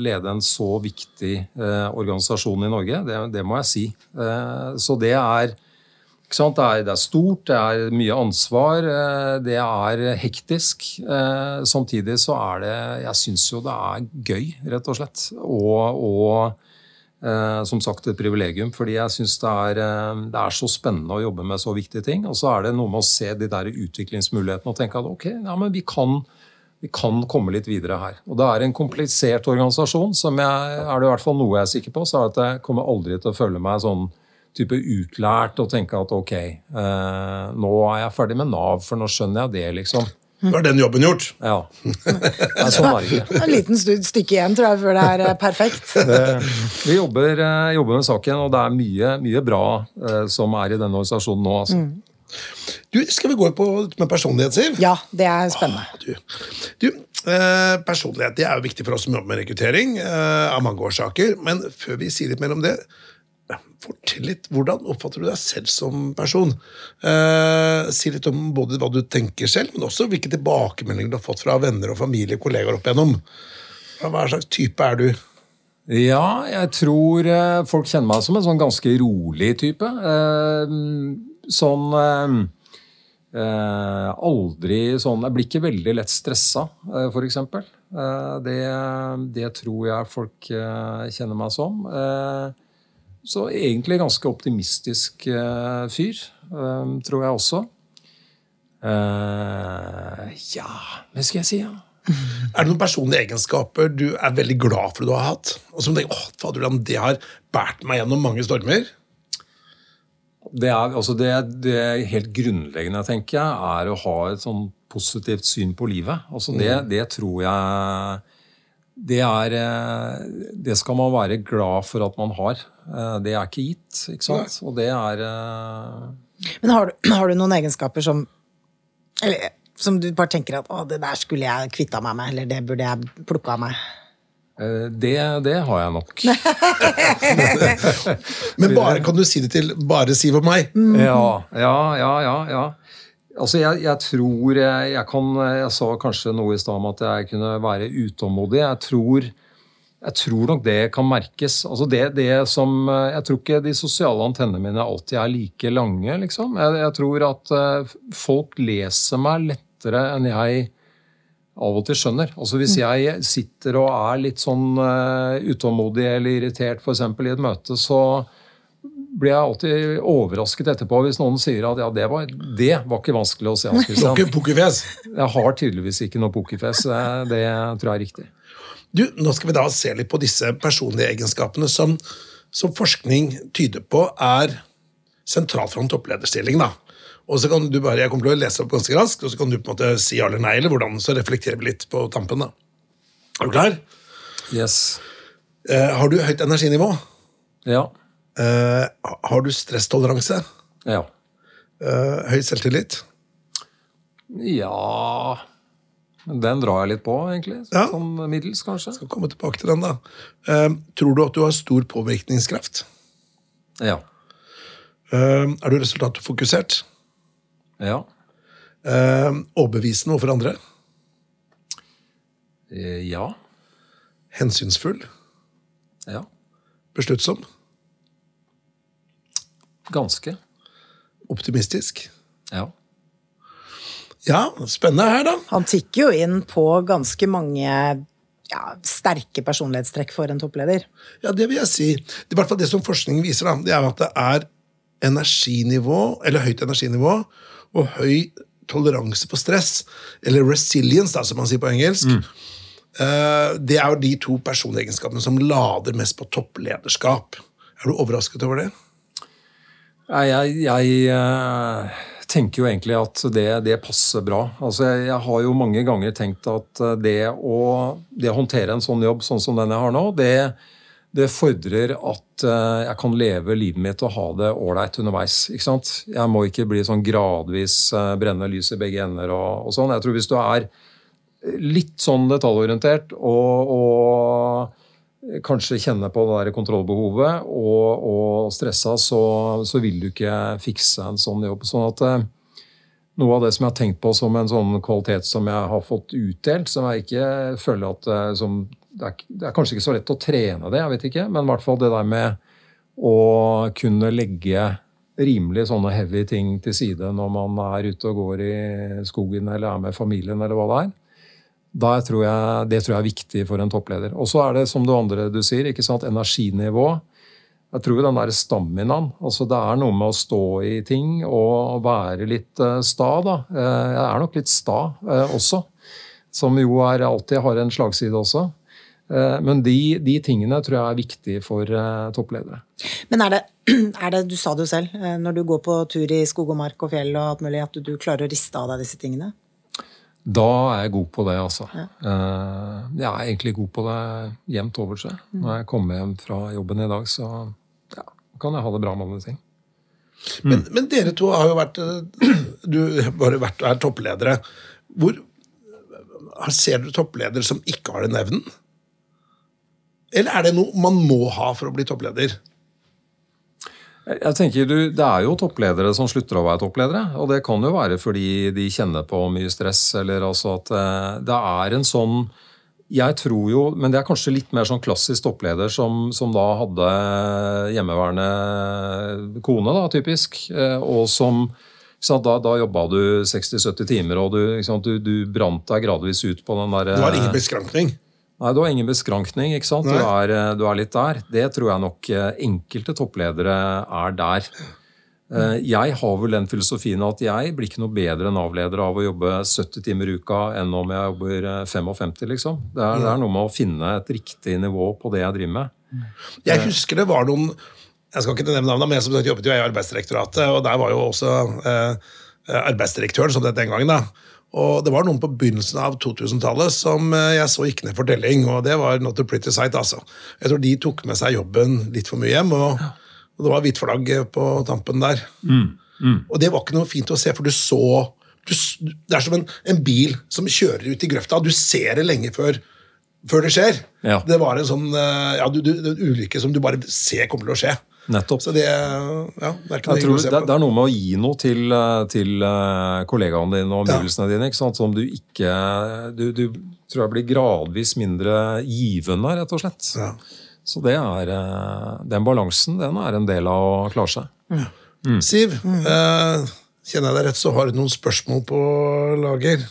lede en så viktig eh, organisasjon i Norge. Det, det må jeg si. Eh, så det er, det er, det er stort, det er mye ansvar, eh, det er hektisk. Eh, samtidig så er det Jeg syns jo det er gøy, rett og slett. og, og Eh, som sagt et privilegium, fordi jeg syns det, det, er så spennende å jobbe med så viktige ting. Og så er det noe med å se de der utviklingsmulighetene og tenke at ok, ja, men vi kan, vi kan komme litt videre her. Og det er en komplisert organisasjon, som jeg, er det i hvert fall noe jeg er sikker på, så er at jeg kommer aldri til å føle meg sånn type utlært og tenke at ok, eh, nå er jeg ferdig med Nav, for nå skjønner jeg det, liksom. Nå er den jobben gjort. Ja. Nei, sånn er det ikke. En liten stykke igjen, tror jeg, før det er eh, perfekt. vi jobber, eh, jobber, med saken, og det er mye, mye bra uh, som er i denne organisasjonen nå. Altså. Mm. Du, skal vi gå på med personlighet, Siv? Ja, det er spennende. Ah, du, du eh, personlighet det er jo viktig for oss som jobber med rekruttering, eh, av mange årsaker. Men før vi sier litt mer om det, Fortell litt. Hvordan oppfatter du deg selv som person? Eh, si litt om både hva du tenker selv, men også hvilke tilbakemeldinger du har fått fra venner og familie og kollegaer opp igjennom. Hva slags type er du? Ja, jeg tror eh, folk kjenner meg som en sånn ganske rolig type. Eh, sånn eh, Aldri sånn Jeg blir ikke veldig lett stressa, f.eks. Det, det tror jeg folk kjenner meg som. Eh, så egentlig ganske optimistisk uh, fyr, um, tror jeg også. Uh, ja, hva skal jeg si? Ja? Er det noen personlige egenskaper du er veldig glad for du har hatt? Og som tenker, åh, fader, det har båret meg gjennom mange stormer? Det, er, altså det, det helt grunnleggende tenker jeg, er å ha et sånn positivt syn på livet. Altså det, mm. det tror jeg det, er, eh, det skal man være glad for at man har. Eh, det er ikke gitt, ikke sant? Og det er eh, Men har du, har du, noen egenskaper som eller, som du bare tenker at å, det der skulle jeg kvitta meg med, eller det burde jeg plukka av meg? Det, det, har jeg nok. Men bare, kan du si det til bare Siv og meg? Mm. Ja, ja, ja, ja, ja. Altså, jeg, jeg tror jeg, jeg, kan Jeg sa kanskje noe i stad om at jeg kunne være utålmodig. Jeg tror, jeg tror nok det kan merkes. Altså det, det, som Jeg tror ikke de sosiale antennene mine alltid er like lange, liksom. Jeg, tror at uh, folk leser meg lettere enn jeg av og til skjønner. Altså Hvis mm. jeg sitter og er litt sånn uh, utålmodig eller irritert f.eks. i et møte, så blir jeg alltid overrasket etterpå hvis noen sier at ja, det var, det var ikke vanskelig å se. Hans Christian. Jeg har tydeligvis ikke noe pokerfjes. Det tror jeg er riktig. Du, Nå skal vi da se litt på disse personlige egenskapene som, som forskning tyder på er sentralt for en topplederstilling. da. Og så kan du bare, Jeg kommer til å lese opp ganske raskt, og så kan du på en måte si ja eller nei, eller hvordan, så reflekterer vi litt på tampen. da. Er du klar? Yes. Eh, har du høyt energinivå? Ja. Uh, har du stresstoleranse? Ja. Uh, høy selvtillit? Ja Den drar jeg litt på, egentlig. Ja. Sånn middels, kanskje. Skal komme tilbake til den, da. Uh, tror du at du har stor påvirkningskraft? Ja. er du resultatfokusert? Ja. overbevisende overfor andre? ja. Hensynsfull? Ja. Besluttsom? Ganske. Optimistisk? Ja. Ja, spennende her, da. Han tikker jo inn på ganske mange ja, sterke personlighetstrekk for en toppleder. Ja, det vil jeg si. Det, I hvert fall det som forskningen viser, da, det er at det er energinivå, eller høyt energinivå og høy toleranse for stress, eller resilience, da, som man sier på engelsk. Eh, Det er jo de to personegenskapene som lader mest på topplederskap. Er du overrasket over det? Jeg, jeg eh, tenker jo egentlig at det, det passer bra. Altså, jeg, jeg har jo mange ganger tenkt at eh, det å, det håndtere en sånn jobb sånn som den jeg har nå, det, det fordrer at eh, jeg kan leve livet mitt og ha det ålreit underveis. ikke sant? Jeg må ikke bli sånn gradvis brenne lys i begge ender og, og sånn. Jeg tror hvis du er litt sånn detaljorientert og, og kanskje kjenner på det der kontrollbehovet og, og stressa, så, så vil du ikke fikse en sånn jobb. Sånn at eh, noe av det som jeg har tenkt på som en sånn kvalitet som jeg har fått utdelt, som jeg ikke føler at eh, som, det, er, det er kanskje ikke så lett å trene det, jeg vet ikke, men i hvert fall det der med å kunne legge rimelig sånne heavy ting til side når man er ute og går i skogen eller er med familien eller hva det er. Tror jeg, det tror jeg er viktig for en toppleder. Og så er det som det andre du sier, ikke sant, energinivå. Jeg tror den der staminaen altså Det er noe med å stå i ting og være litt eh, sta. da. Eh, Jeg er nok litt sta eh, også, som jo er, alltid har en slagside også. Men de, de tingene tror jeg er viktige for toppledere. Men er det, er det, du sa det jo selv, når du går på tur i skog og mark og fjell og alt mulig, at du, du klarer å riste av deg disse tingene? Da er jeg god på det, altså. Eh, Jeg er egentlig god på det jevnt over seg. Når jeg kommer hjem fra jobben i dag, så ja, kan jeg ha det bra med alle ting. Men, men dere to har jo vært eh, Du har bare vært er toppledere. Hvor Ser du toppledere som ikke har den evnen? Eller er det noe man må ha for å bli toppleder? Jeg tenker du, Det er jo toppledere som slutter å være toppledere. Og det kan jo være fordi de kjenner på mye stress, eller altså at eh, det er en sånn jeg tror jo, men det er kanskje litt mer sånn klassisk toppleder som, som da hadde hjemmeværende kone, da, typisk. eh, Og som Da, da jobba du 60-70 timer, og du, du, du brant deg gradvis ut på den der Du har ingen beskrankning. Nei, du har ingen beskrankning. ikke sant? Du er, eh, du er litt der. Det tror jeg nok eh, enkelte toppledere er der. Eh, Jeg har vel den filosofien at jeg blir ikke noe bedre Nav-leder av å jobbe 70 timer i uka enn om jeg jobber eh, 55, liksom. Det er, det er noe med å finne et riktig nivå på det jeg driver med. Jeg husker det var noen Jeg skal ikke nevne navnet, men jeg som jobbet jo i Arbeidsdirektoratet, og der var jo også eh, arbeidsdirektøren, som det den gangen. da. Og det var noen på begynnelsen av 2000-tallet som eh, jeg så gikk ned for telling, og det var not a pretty sight, altså. Jeg tror de tok med seg jobben litt for mye hjem, og, og det var hvitt flagg på tampen der. Og det var ikke noe fint å se, for du så du, Det er som en, en bil som kjører ut i grøfta. Du ser det lenge før, før det skjer. Ja. Det var en sånn eh, ja, du, du, en ulykke som du bare ser kommer til å skje. Nettopp. Så det, ja, det er det, det er noe med å gi noe til, eh, til eh, kollegaene dine og omgivelsene dine. ikke sant? Som du ikke du, du tror jeg blir gradvis mindre givende, rett og slett. Ja. Så det er, eh, den balansen den er en del av å klare seg. Siv, eh, kjenner jeg deg rett, så har du noen spørsmål på lager.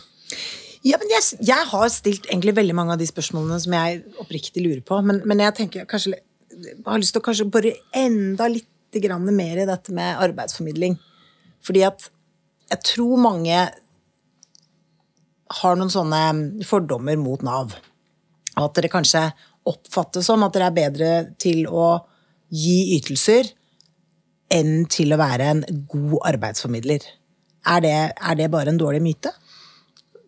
Ja, men jeg, jeg har stilt egentlig veldig mange av de spørsmålene som jeg oppriktig lurer på, men, men jeg tenker kanskje har lyst til å kanskje bore enda litt mer i dette med arbeidsformidling. Fordi at jeg tror mange har noen sånne fordommer mot Nav. Og at dere kanskje oppfattes som at dere er bedre til å gi ytelser enn til å være en god arbeidsformidler. Er det, er det bare en dårlig myte?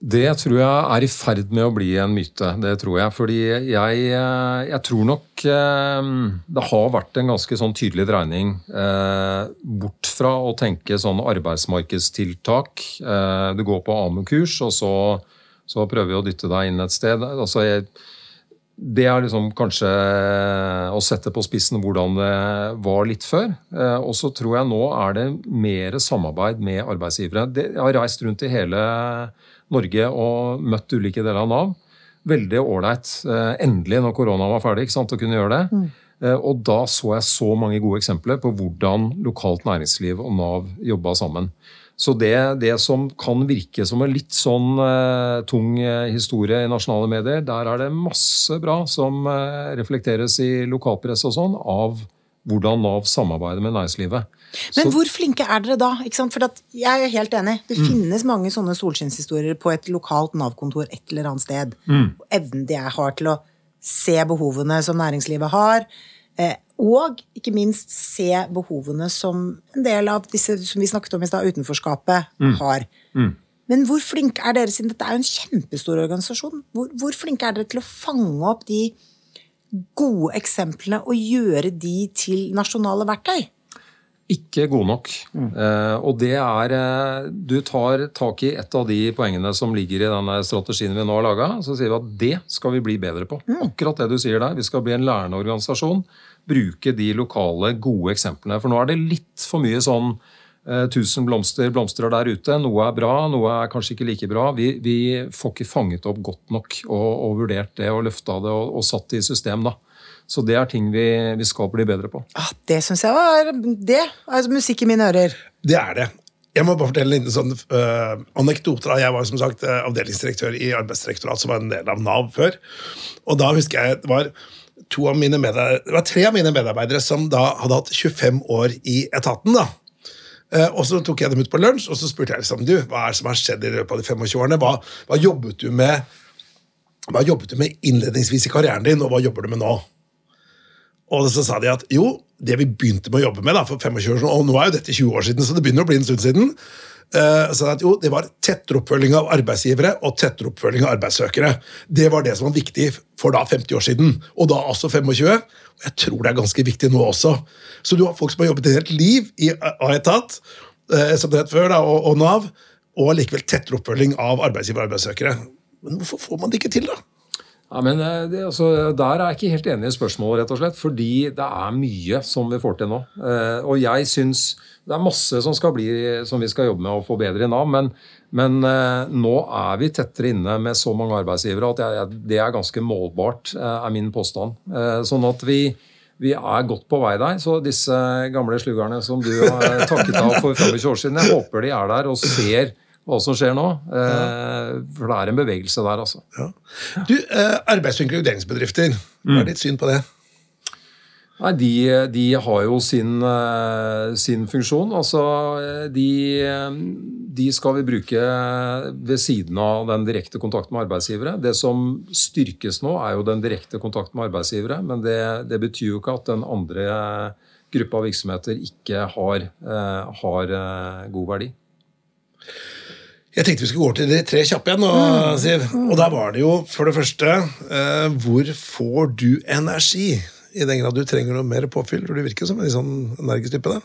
Det tror jeg er i ferd med å bli en myte. Det tror jeg. Fordi jeg, eh, jeg tror nok eh, det har vært en ganske sånn tydelig dreining eh, bort fra å tenke sånn arbeidsmarkedstiltak. Du går på AMU-kurs, og så, så prøver vi å dytte deg inn et sted. Altså, jeg, det er liksom kanskje å sette på spissen hvordan det var litt før. Eh, Og så tror jeg nå er det mer samarbeid med arbeidsgivere. Jeg har reist rundt i hele Norge og møtt ulike deler av Nav. Veldig ålreit. eh, Endelig, når korona var ferdig, ikke sant, å kunne gjøre det. Mm. og da så jeg så mange gode eksempler på hvordan lokalt næringsliv og Nav jobba sammen. Så det, det, som kan virke som en litt sånn uh, tung uh, historie i nasjonale medier, der er det masse bra som uh, reflekteres i lokalpress og sånn, av hvordan Nav samarbeider med næringslivet. Men Så, hvor flinke er dere da? For jeg er helt enig. Det mm. finnes mange sånne solskinnshistorier på et lokalt Nav-kontor et eller annet sted. Mm. Evnen de har til å se behovene som næringslivet har. Eh, og ikke minst se behovene som en del av disse som vi snakket om i stad, utenforskapet mm. har. Mm. Men hvor flinke er dere, siden dette er jo en kjempestor organisasjon, hvor, hvor flinke er dere til å fange opp de gode eksemplene og gjøre de til nasjonale verktøy? Ikke god nok. Mm. Eh, og det er eh, Du tar tak i et av de poengene som ligger i denne strategien vi nå har laga. Så sier vi at det skal vi bli bedre på. Mm. Akkurat det du sier der. Vi skal bli en lærende organisasjon. Bruke de lokale, gode eksemplene. For nå er det litt for mye sånn eh, tusen blomster blomstrer der ute. Noe er bra, noe er kanskje ikke like bra. Vi, vi får ikke fanget opp godt nok og, og vurdert det og løfta det og, og satt det i system. da. Så det er ting vi, vi skal bli bedre på. Ah, det syns jeg var det er musikk i mine ører. Det er det. Jeg må bare fortelle en liten sånn uh, anekdote. Jeg var som sagt uh, avdelingsdirektør i Arbeidsdirektoratet, som var en del av Nav før. Og da husker jeg det var, to av mine det var tre av mine medarbeidere som da hadde hatt 25 år i etaten. da. Uh, og Så tok jeg dem ut på lunsj og så spurte jeg liksom, du, hva er det som har skjedd i løpet av de 25 årene. Hva, hva, jobbet du med hva jobbet du med innledningsvis i karrieren din, og hva jobber du med nå? Og så sa de at jo, det vi begynte med å jobbe med da, for 25 år siden, og nå er jo dette 20 år siden, så det begynner å bli en stund siden, uh, så jo, det var tettere oppfølging av arbeidsgivere og tettere oppfølging av arbeidssøkere. Det var det som var viktig for da 50 år siden, og da altså 25. Og jeg tror det er ganske viktig nå også. Så du har folk som har jobbet et helt liv i A-etat, uh, som det het før, da, og, og Nav, og likevel tettere oppfølging av arbeidsgivere og arbeidssøkere. Men hvorfor får man det ikke til, da? Ja, men eh, det, altså, Der er jeg ikke helt enig i spørsmålet, rett og slett. Fordi det er mye som vi får til nå. Eh, og jeg syns det er masse som, bli, som vi skal jobbe med å bedre i Nav. Men, men eh, nå er vi tettere inne med så mange arbeidsgivere at jeg, det er ganske målbart, er min påstand. Sånn at vi, vi er godt på vei der. Så disse gamle sluggerne som du har takket av for 25 år siden, jeg håper de er der og ser hva som skjer nå. Eh, for det er en bevegelse der, altså. Ja. Du, eh, Arbeids- og inkluderingsbedrifter, hva er mm. ditt syn på det? Nei, de, de, har jo sin, eh, sin, funksjon. Altså, de, de, skal vi bruke ved siden av den direkte kontakten med arbeidsgivere. Det som styrkes nå, er jo den direkte kontakten med arbeidsgivere. Men det, det betyr jo ikke at den andre gruppa virksomheter ikke har, har god verdi. Jeg tenkte vi skulle gå over til de tre kjappe igjen. Og, mm. Siv. og der var det jo for det første eh, Hvor får du energi? I den grad du trenger noe mer påfyll? For du virker som en sånn energisk type.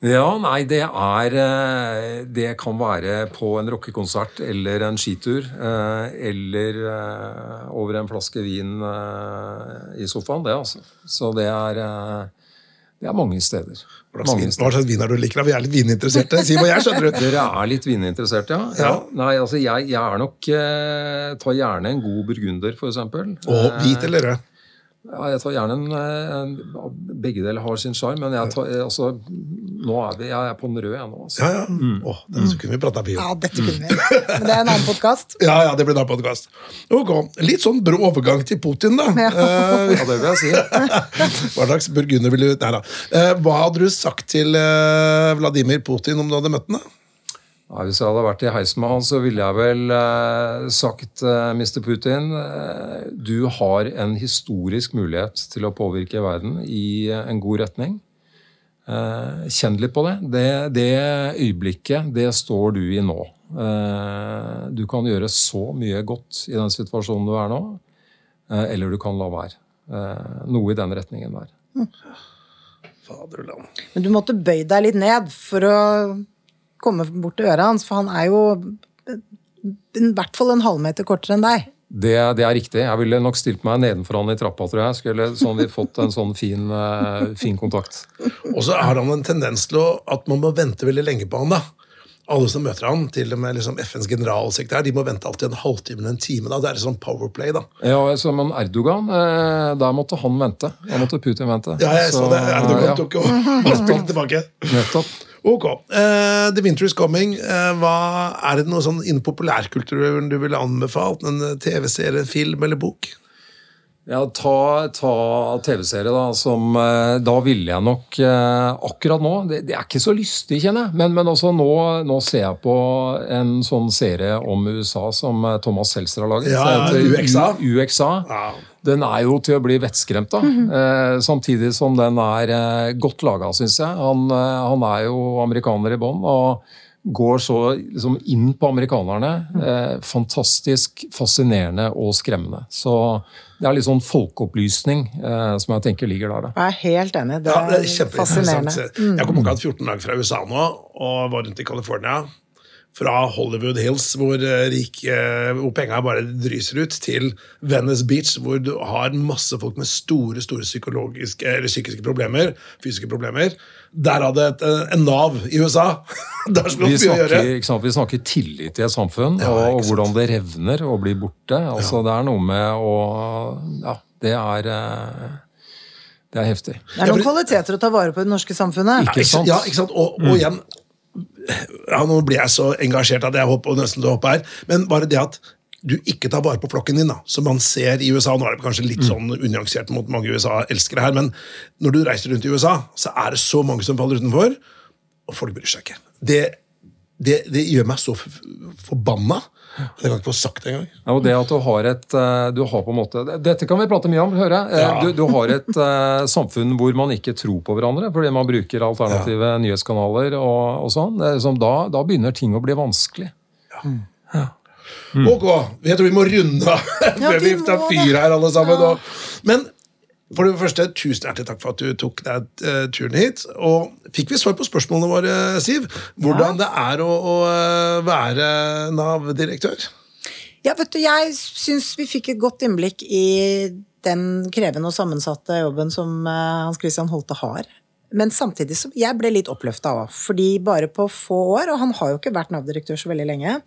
Ja, nei, det er eh, Det kan være på en rockekonsert eller en skitur. Eh, eller over en flaske vin i sofaen, det, altså. Så det er det er mange steder. Hva slags, vin er du liker? Vi er litt vininteresserte. Si hva jeg skjønner du. Dere er litt vininteresserte, ja. ja. Nei, altså jeg, jeg er nok eh, Tar gjerne en god burgunder, f.eks. Og hvit eller rød? Ja, jeg tar gjerne en, en Begge deler har sin sjarm, men jeg, tar, altså, nå er vi, jeg er på den røde, jeg nå. Altså. Ja, ja. Mm. Oh, denne kunne vi prata mye om. Ja, dette kunne vi. Men det er en annen podkast. ja, ja, det blir en annen podkast. Ok, Litt sånn brå overgang til Putin, da. Ja, uh, ja det vil jeg si. hva slags burgunder ville du Nei da. Uh, hva hadde du sagt til uh, Vladimir Putin om du hadde møtt ham? Ja, hvis jeg hadde vært i heisen med han, så ville jeg vel eh, sagt eh, Mr. Putin eh, du har en historisk mulighet til å påvirke verden i eh, en god retning. Eh, kjenn litt på det. det. det. øyeblikket, det står du i nå. Eh, du kan gjøre så mye godt i den situasjonen du er nå, eller du kan la være. noe i den retningen der. Mm. Faderland. Men du måtte bøye deg litt ned for å komme bort til øret hans, for han er jo i hvert fall en halvmeter kortere enn deg. Det, det, er riktig. Jeg ville nok stilt meg nedenfor han i trappa, tror jeg. Skulle sånn vi fått en sånn fin, uh, fin kontakt. Og så har han en tendens til å, at man må vente veldig lenge på han, da. alle som møter han, til og med liksom FNs generalsekretær, de må vente alltid en halvtime eller en time. da, Det er sånn powerplay, da. Ja, som en Erdogan, eh, der måtte han vente. Da måtte Putin vente. Ja, jeg så, det. Erdogan ja, tok jo og spilte tilbake. Nettopp. Ok. Uh, The Winter is Coming. Uh, hva, er det noe sånn innen populærkulturen du ville anbefalt? En eh, TV-serie, film eller bok? Ja, ta, ta TV-serie, da. Som uh, Da ville jeg nok akkurat nå det, det er ikke så lystig, kjenner jeg. Men, men også nå, nå ser jeg på en sånn serie om USA som Thomas Seltzer har laget. Ja, UXA. U- UXA. Ja. Den er jo til å bli vettskremt av. eh, samtidig som den er eh, godt laga, syns jeg. Han, eh, han er jo amerikaner i bånn. og går så liksom inn på amerikanerne. Eh, fantastisk fascinerende og skremmende. Så det er litt sånn folkeopplysning eh, som jeg tenker ligger der. Da. Jeg er helt enig. Det Ja, det er fascinerende. fascinerende. Jeg kom akkurat 14 dager fra USA nå, og var rundt i California. Fra Hollywood Hills, hvor, eh, rik, eh, hvor penga bare dryser ut, til Venice Beach, hvor du har masse folk med store store psykologiske, eller psykiske problemer, fysiske problemer. Der hadde et, eh, en Nav i USA! Der skulle Vi snakker, å gjøre. snakker, ikke sant? vi snakker tillit i et samfunn, Ja, og, og hvordan det revner og blir borte. Altså, Det er noe med å Ja, det er Det er heftig. Det er noen kvaliteter å ta vare på i det norske samfunnet. Ikke sant? Ja, ikke sant? Og, og igjen ja, Nå blir jeg så engasjert at jeg hopper nesten til å hoppe her. Men bare det at du ikke tar vare på flokken din, da, som man ser i USA Nå er det kanskje litt sånn unyansert mot mange USA-elskere her, men når du reiser rundt i USA, så er det så mange som faller utenfor, og folk bryr seg ikke. Det, det, det gjør meg så forbanna. Det kan jeg ikke få sagt engang. Ja, og det at du har et eh, du har på en måte, Dette kan vi prate mye om, hører jeg. Eh, Ja. Du, du har et eh, samfunn hvor man ikke tror på hverandre fordi man bruker alternative nyhetskanaler og, og sånn. Liksom Da, da begynner ting å bli vanskelig. Ok, jeg tror vi må runde av før vi vi tar fyr her, alle sammen. Og, men for det første, tusen hjertelig takk for at du tok deg eh, turen hit. Og fikk vi svar på spørsmålene våre, Siv? Hvordan det er å, å eh, være Nav-direktør? Ja, vet du, jeg syns vi fikk et godt innblikk i den krevende og sammensatte jobben som eh, Hans Christian Holte har. Men samtidig så jeg ble litt oppløfta òg, fordi bare på få år, og han har jo ikke vært Nav-direktør så veldig lenge,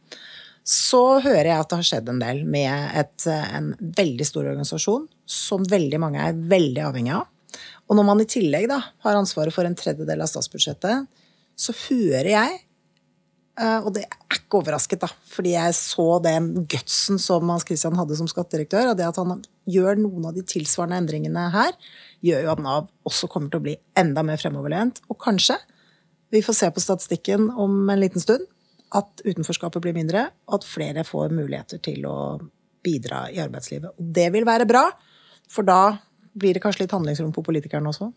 så hører jeg at det har skjedd en del med et, eh, en veldig stor organisasjon som veldig mange er veldig avhengig av. Og når man i tillegg da har ansvaret for en tredjedel av statsbudsjettet, så hører jeg Eh, og det er ikke overrasket, da, fordi jeg så den gutsen som Hans Christian hadde som skattedirektør, og det at han gjør noen av de tilsvarende endringene her, gjør jo at Nav også kommer til å bli enda mer fremoverlent. Og kanskje vi får se på statistikken om en liten stund at utenforskapet blir mindre, og at flere får muligheter til å bidra i arbeidslivet. Og det vil være bra, for da blir det kanskje litt handlingsrom på politikerne også.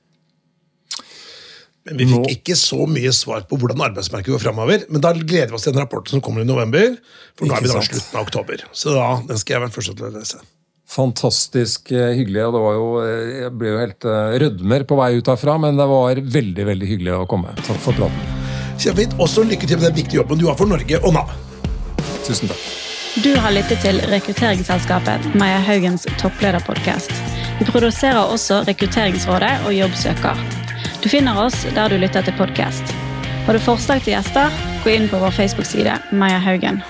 Men Vi fikk ikke så mye svar på hvordan arbeidsmarkedet går framover. Men da gleder vi oss til den rapporten som kommer i november. For nå er vi da slutten av oktober. Så da, den skal jeg være først til å lese. Fantastisk eh, hyggelig. og det var jo, eh, Jeg ble jo helt eh, rødmer på vei ut herfra, men det var veldig veldig hyggelig å komme. Takk for praten. Kjempefint. Også lykke til med den viktige jobben du har for Norge og Nav. Tusen takk. Du har lyttet til rekrutteringsselskapet Maja Haugens topplederpodkast. Vi produserer også Rekrutteringsrådet og Jobbsøker. Du finner oss der du lytter til podkast. Har du forslag til gjester, gå inn på vår Facebook-side Maja Haugen.